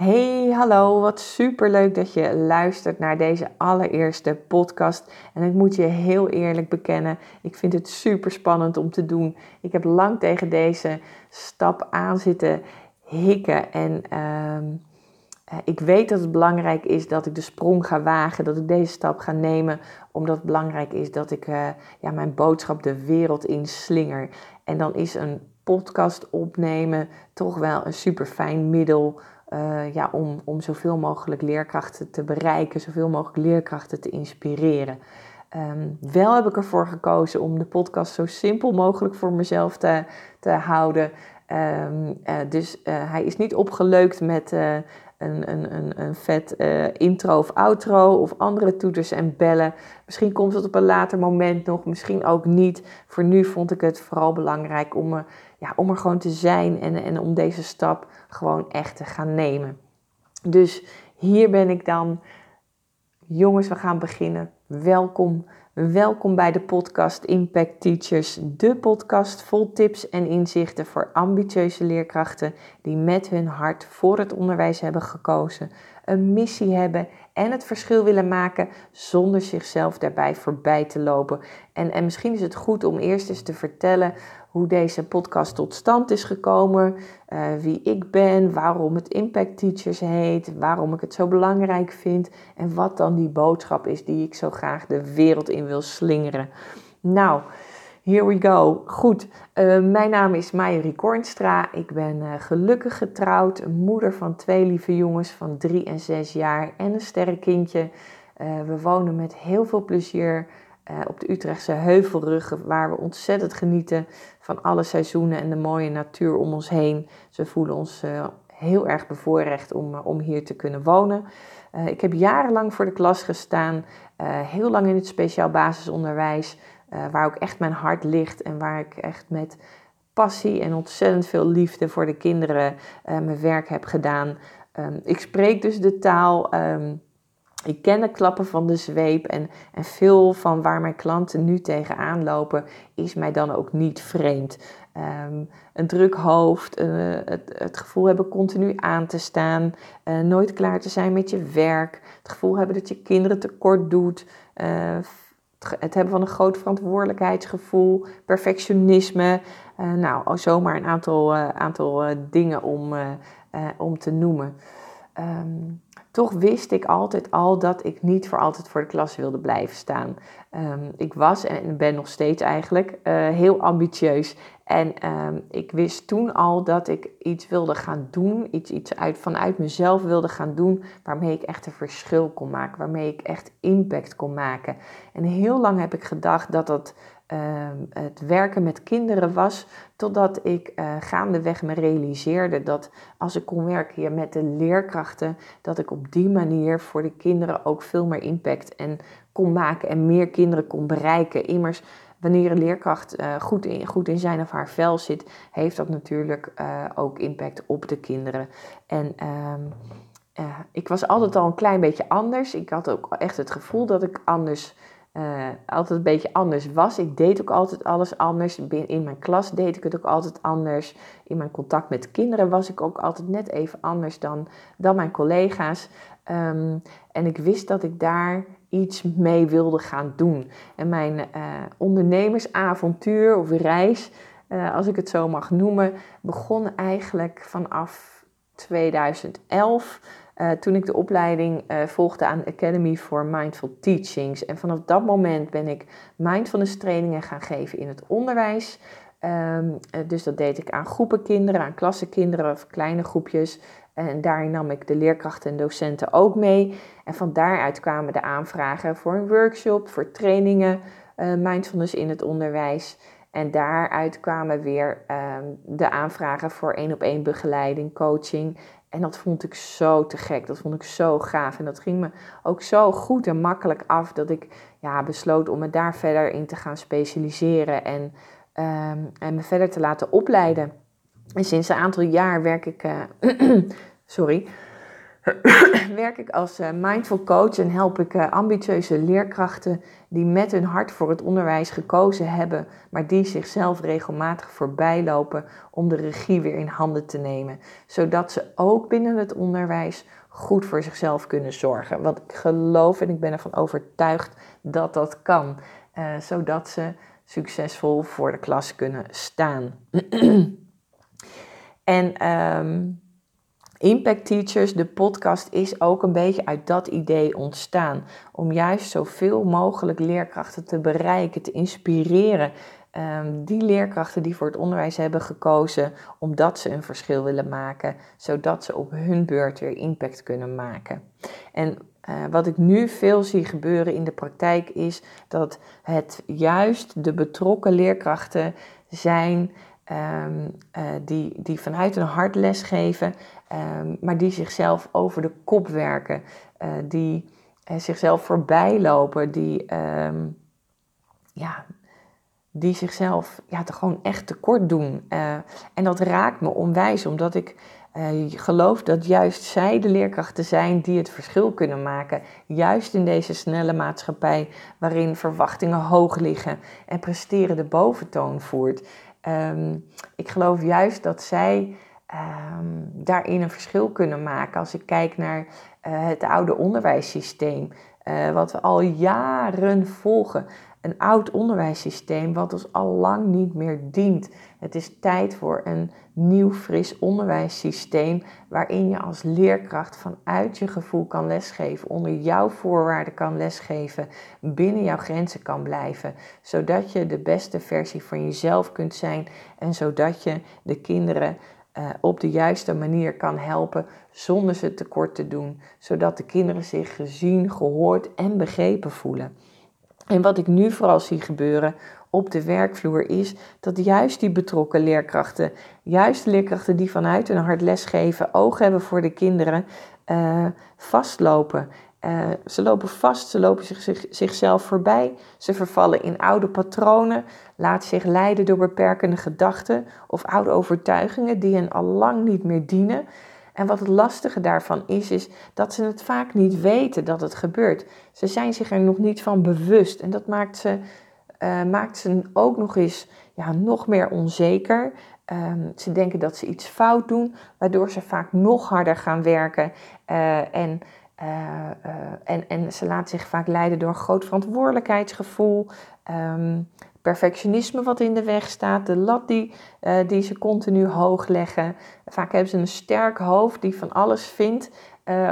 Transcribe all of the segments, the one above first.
Hey, hallo, wat super leuk dat je luistert naar deze allereerste podcast. En ik moet je heel eerlijk bekennen, ik vind het super spannend om te doen. Ik heb lang tegen deze stap aan zitten hikken. En ehm, eh, ik weet dat het belangrijk is dat ik de sprong ga wagen, dat ik deze stap ga nemen, omdat het belangrijk is dat ik uh, ja, mijn boodschap de wereld in slinger. En dan is een podcast opnemen toch wel een super fijn middel uh, ja, om, om zoveel mogelijk leerkrachten te bereiken, zoveel mogelijk leerkrachten te inspireren. Um, wel heb ik ervoor gekozen om de podcast zo simpel mogelijk voor mezelf te, te houden. Um, uh, dus uh, hij is niet opgeleukt met een, een, een, een vet intro of outro of andere toeters en bellen. Misschien komt het op een later moment nog, misschien ook niet. Voor nu vond ik het vooral belangrijk om ja, om er gewoon te zijn en, en om deze stap gewoon echt te gaan nemen. Dus hier ben ik dan. Jongens, we gaan beginnen. Welkom. Welkom bij de podcast Impact Teachers, de podcast vol tips en inzichten voor ambitieuze leerkrachten die met hun hart voor het onderwijs hebben gekozen, een missie hebben en het verschil willen maken zonder zichzelf daarbij voorbij te lopen. En, en misschien is het goed om eerst eens te vertellen hoe deze podcast tot stand is gekomen, uh, wie ik ben, waarom het Impact Teachers heet, waarom ik het zo belangrijk vind en wat dan die boodschap is die ik zo graag de wereld in wil slingeren. Nou, here we go. Goed, uh, mijn naam is Maieri Kornstra. Ik ben uh, gelukkig getrouwd, moeder van twee lieve jongens van drie en zes jaar en een sterrenkindje. we wonen met heel veel plezier uh, op de Utrechtse heuvelruggen, waar we ontzettend genieten van alle seizoenen en de mooie natuur om ons heen. Ze voelen ons uh, heel erg bevoorrecht om, uh, om hier te kunnen wonen. ik heb jarenlang voor de klas gestaan, heel lang in het speciaal basisonderwijs, waar ook echt mijn hart ligt en waar ik echt met passie en ontzettend veel liefde voor de kinderen mijn werk heb gedaan. Um, ik spreek dus de taal. Um, ik ken de klappen van de zweep en, en veel van waar mijn klanten nu tegenaan lopen is mij dan ook niet vreemd. Um, een druk hoofd, uh, het, het, gevoel hebben continu aan te staan, uh, nooit klaar te zijn met je werk, het gevoel hebben dat je kinderen tekort doet, uh, het hebben van een groot verantwoordelijkheidsgevoel, perfectionisme. nou, zomaar een aantal, aantal dingen om, om te noemen. Um, toch wist ik altijd al dat ik niet voor altijd voor de klas wilde blijven staan. Um, ik was en ben nog steeds eigenlijk uh, heel ambitieus. En um, ik wist toen al dat ik iets wilde gaan doen, iets, iets uit, vanuit mezelf wilde gaan doen, waarmee ik echt een verschil kon maken, waarmee ik echt impact kon maken. En heel lang heb ik gedacht dat dat Ehm, het werken met kinderen was, totdat ik uh, gaandeweg me realiseerde dat als ik kon werken met de leerkrachten, dat ik op die manier voor de kinderen ook veel meer impact en kon maken en meer kinderen kon bereiken. Immers, wanneer een leerkracht uh, goed, in, goed in zijn of haar vel zit, heeft dat natuurlijk uh, ook impact op de kinderen. En um, ik was altijd al een klein beetje anders. Ik had ook echt het gevoel dat ik anders uh, altijd een beetje anders was. Ik deed ook altijd alles anders. In mijn klas deed ik het ook altijd anders. In mijn contact met kinderen was ik ook altijd net even anders dan, dan mijn collega's. Um, en ik wist dat ik daar iets mee wilde gaan doen. En mijn uh, ondernemersavontuur of reis, uh, als ik het zo mag noemen, begon eigenlijk vanaf 2011. Uh, toen ik de opleiding uh, volgde aan Academy for Mindful Teachings. En vanaf dat moment ben ik mindfulness trainingen gaan geven in het onderwijs. Um, uh, dus dat deed ik aan groepen kinderen, aan klassenkinderen of kleine groepjes. En daarin nam ik de leerkrachten en docenten ook mee. En van daaruit kwamen de aanvragen voor een workshop, voor trainingen, mindfulness in het onderwijs. En daaruit kwamen weer um, de aanvragen voor één op één begeleiding, coaching. En dat vond ik zo te gek. Dat vond ik zo gaaf. En dat ging me ook zo goed en makkelijk af dat ik ja, besloot om me daar verder in te gaan specialiseren en, um, en me verder te laten opleiden. En sinds een aantal jaar werk ik. Uh, sorry. werk ik als eh, mindful coach en help ik eh, ambitieuze leerkrachten die met hun hart voor het onderwijs gekozen hebben, maar die zichzelf regelmatig voorbijlopen om de regie weer in handen te nemen, zodat ze ook binnen het onderwijs goed voor zichzelf kunnen zorgen. Want ik geloof en ik ben ervan overtuigd dat dat kan, uh, zodat ze succesvol voor de klas kunnen staan. en um, Impact Teachers, de podcast, is ook een beetje uit dat idee ontstaan. Om juist zoveel mogelijk leerkrachten te bereiken, te inspireren. Um, die leerkrachten die voor het onderwijs hebben gekozen omdat ze een verschil willen maken, zodat ze op hun beurt weer impact kunnen maken. En uh, wat ik nu veel zie gebeuren in de praktijk is dat het juist de betrokken leerkrachten zijn um, uh, die, die vanuit hun hart lesgeven Ehm, maar die zichzelf over de kop werken, uh, die uh, zichzelf voorbij lopen, die, ehm, ja, die zichzelf ja, te gewoon echt tekort doen. Uh, en dat raakt me onwijs, omdat ik geloof dat juist zij de leerkrachten zijn die het verschil kunnen maken. Juist in deze snelle maatschappij waarin verwachtingen hoog liggen en presteren de boventoon voert. Um, ik geloof juist dat zij um, daarin een verschil kunnen maken. Als ik kijk naar uh, het oude onderwijssysteem, uh, wat we al jaren volgen. Een oud onderwijssysteem wat ons al lang niet meer dient. Het is tijd voor een nieuw, fris onderwijssysteem waarin je als leerkracht vanuit je gevoel kan lesgeven, onder jouw voorwaarden kan lesgeven, binnen jouw grenzen kan blijven, zodat je de beste versie van jezelf kunt zijn en zodat je de kinderen uh, op de juiste manier kan helpen zonder ze tekort te doen, zodat de kinderen zich gezien, gehoord en begrepen voelen. En wat ik nu vooral zie gebeuren op de werkvloer is dat juist die betrokken leerkrachten, juist de leerkrachten die vanuit hun hart lesgeven, oog hebben voor de kinderen, uh, vastlopen uh, ze lopen vast, ze lopen zich, zich, zichzelf voorbij, ze vervallen in oude patronen, laten zich leiden door beperkende gedachten of oude overtuigingen die hen al lang niet meer dienen. En wat het lastige daarvan is, is dat ze het vaak niet weten dat het gebeurt. Ze zijn zich er nog niet van bewust en dat maakt ze, uh, maakt ze ook nog eens ja, nog meer onzeker. Um, ze denken dat ze iets fout doen, waardoor ze vaak nog harder gaan werken uh, en uh, uh, en, en ze laat zich vaak leiden door een groot verantwoordelijkheidsgevoel, um, perfectionisme wat in de weg staat, de lat die, uh, die ze continu hoog leggen. Vaak hebben ze een sterk hoofd die van alles vindt,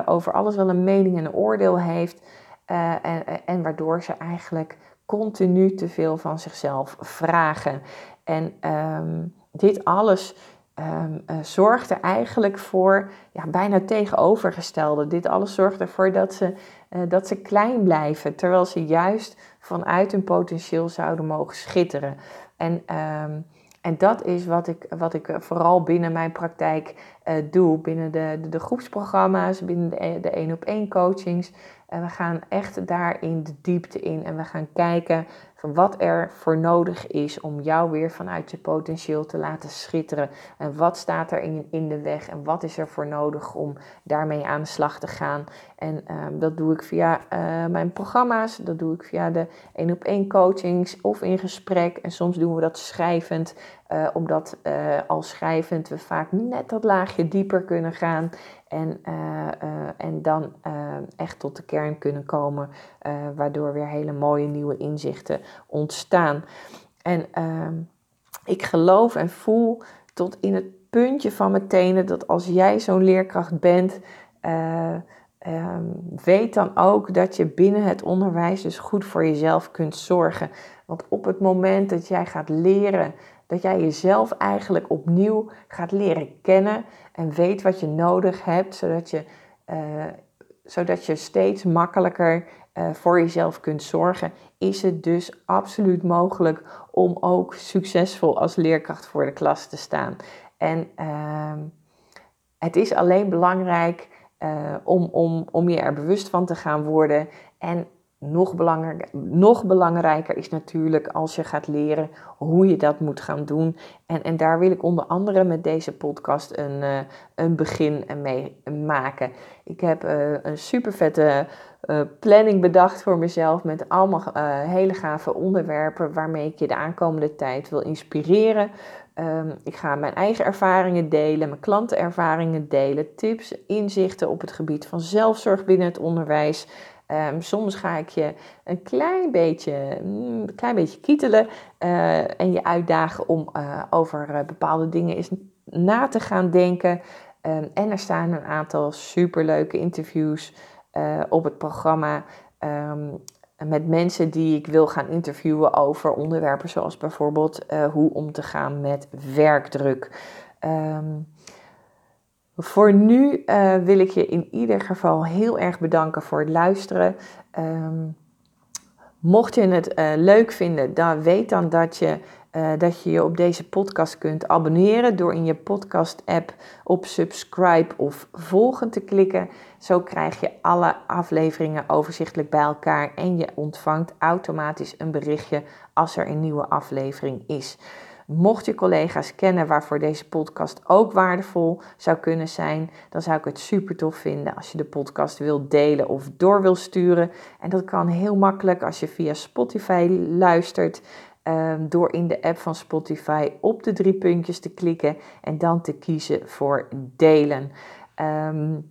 over alles wel een mening en een oordeel heeft. En, en, waardoor ze eigenlijk continu te veel van zichzelf vragen. En um, dit alles um, uh, zorgt er eigenlijk voor ja, bijna tegenovergestelde. Dit alles zorgt ervoor dat ze, uh, dat ze klein blijven, terwijl ze juist vanuit hun potentieel zouden mogen schitteren. En, um, en dat is wat ik, wat ik vooral binnen mijn praktijk doe, binnen de, de, de, groepsprogramma's, binnen de, de één op één coachings. En we gaan echt daarin de diepte in en we gaan kijken van wat er voor nodig is om jou weer vanuit je potentieel te laten schitteren. En wat staat er in, in de weg en wat is er voor nodig om daarmee aan de slag te gaan. En um, dat doe ik via uh, mijn programma's, dat doe ik via de één op één coachings of in gesprek. En soms doen we dat schrijvend, uh, omdat uh, al schrijvend we vaak net dat laagje dieper kunnen gaan. En, en dan echt tot de kern kunnen komen, waardoor weer hele mooie nieuwe inzichten ontstaan. En ehm, ik geloof en voel tot in het puntje van mijn tenen dat als jij zo'n leerkracht bent, um, weet dan ook dat je binnen het onderwijs dus goed voor jezelf kunt zorgen. Want op het moment dat jij gaat leren dat jij jezelf eigenlijk opnieuw gaat leren kennen en weet wat je nodig hebt, zodat je, uh, zodat je steeds makkelijker uh, voor jezelf kunt zorgen, is het dus absoluut mogelijk om ook succesvol als leerkracht voor de klas te staan. En uh, het is alleen belangrijk uh, om, om, om je er bewust van te gaan worden en nog, nog belangrijker is natuurlijk als je gaat leren hoe je dat moet gaan doen. En, en daar wil ik onder andere met deze podcast een, uh, een begin mee maken. Ik heb uh, een super vette planning bedacht voor mezelf met allemaal hele gave onderwerpen waarmee ik je de aankomende tijd wil inspireren. Um, ik ga mijn eigen ervaringen delen, mijn klantenervaringen delen, tips, inzichten op het gebied van zelfzorg binnen het onderwijs. Um, soms ga ik je een klein beetje, mm, een klein beetje kietelen uh, en je uitdagen om uh, over uh, bepaalde dingen eens na te gaan denken. Um, en er staan een aantal superleuke interviews op het programma. Met mensen die ik wil gaan interviewen over onderwerpen zoals bijvoorbeeld hoe om te gaan met werkdruk. Um, voor nu uh, wil ik je in ieder geval heel erg bedanken voor het luisteren. Um, mocht je het uh, leuk vinden, dan weet dan dat je, uh, dat je je op deze podcast kunt abonneren door in je podcast-app op subscribe of volgen te klikken. Zo krijg je alle afleveringen overzichtelijk bij elkaar en je ontvangt automatisch een berichtje als er een nieuwe aflevering is. Mocht je collega's kennen waarvoor deze podcast ook waardevol zou kunnen zijn, dan zou ik het super tof vinden als je de podcast wilt delen of door wil sturen. En dat kan heel makkelijk als je via Spotify luistert. Um, door in de app van Spotify op de drie puntjes te klikken en dan te kiezen voor delen. Um,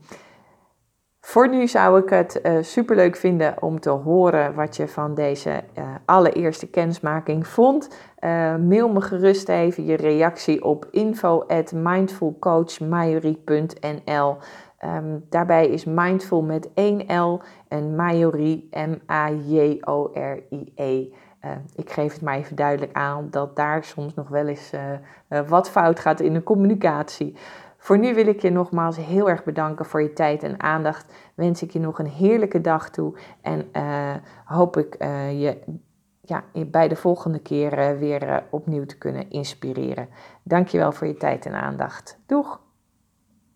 voor nu zou ik het uh, superleuk vinden om te horen wat je van deze uh, allereerste kennismaking vond. Uh, mail me gerust even je reactie op info at ehm, Daarbij is mindful met 1 L en majorie M-A-J-O-R-I-E. ik geef het maar even duidelijk aan dat daar soms nog wel eens wat fout gaat in de communicatie. Voor nu wil ik je nogmaals heel erg bedanken voor je tijd en aandacht. Wens ik je nog een heerlijke dag toe en hoop ik je ja, bij de volgende keer weer opnieuw te kunnen inspireren. Dankjewel voor je tijd en aandacht. Doeg!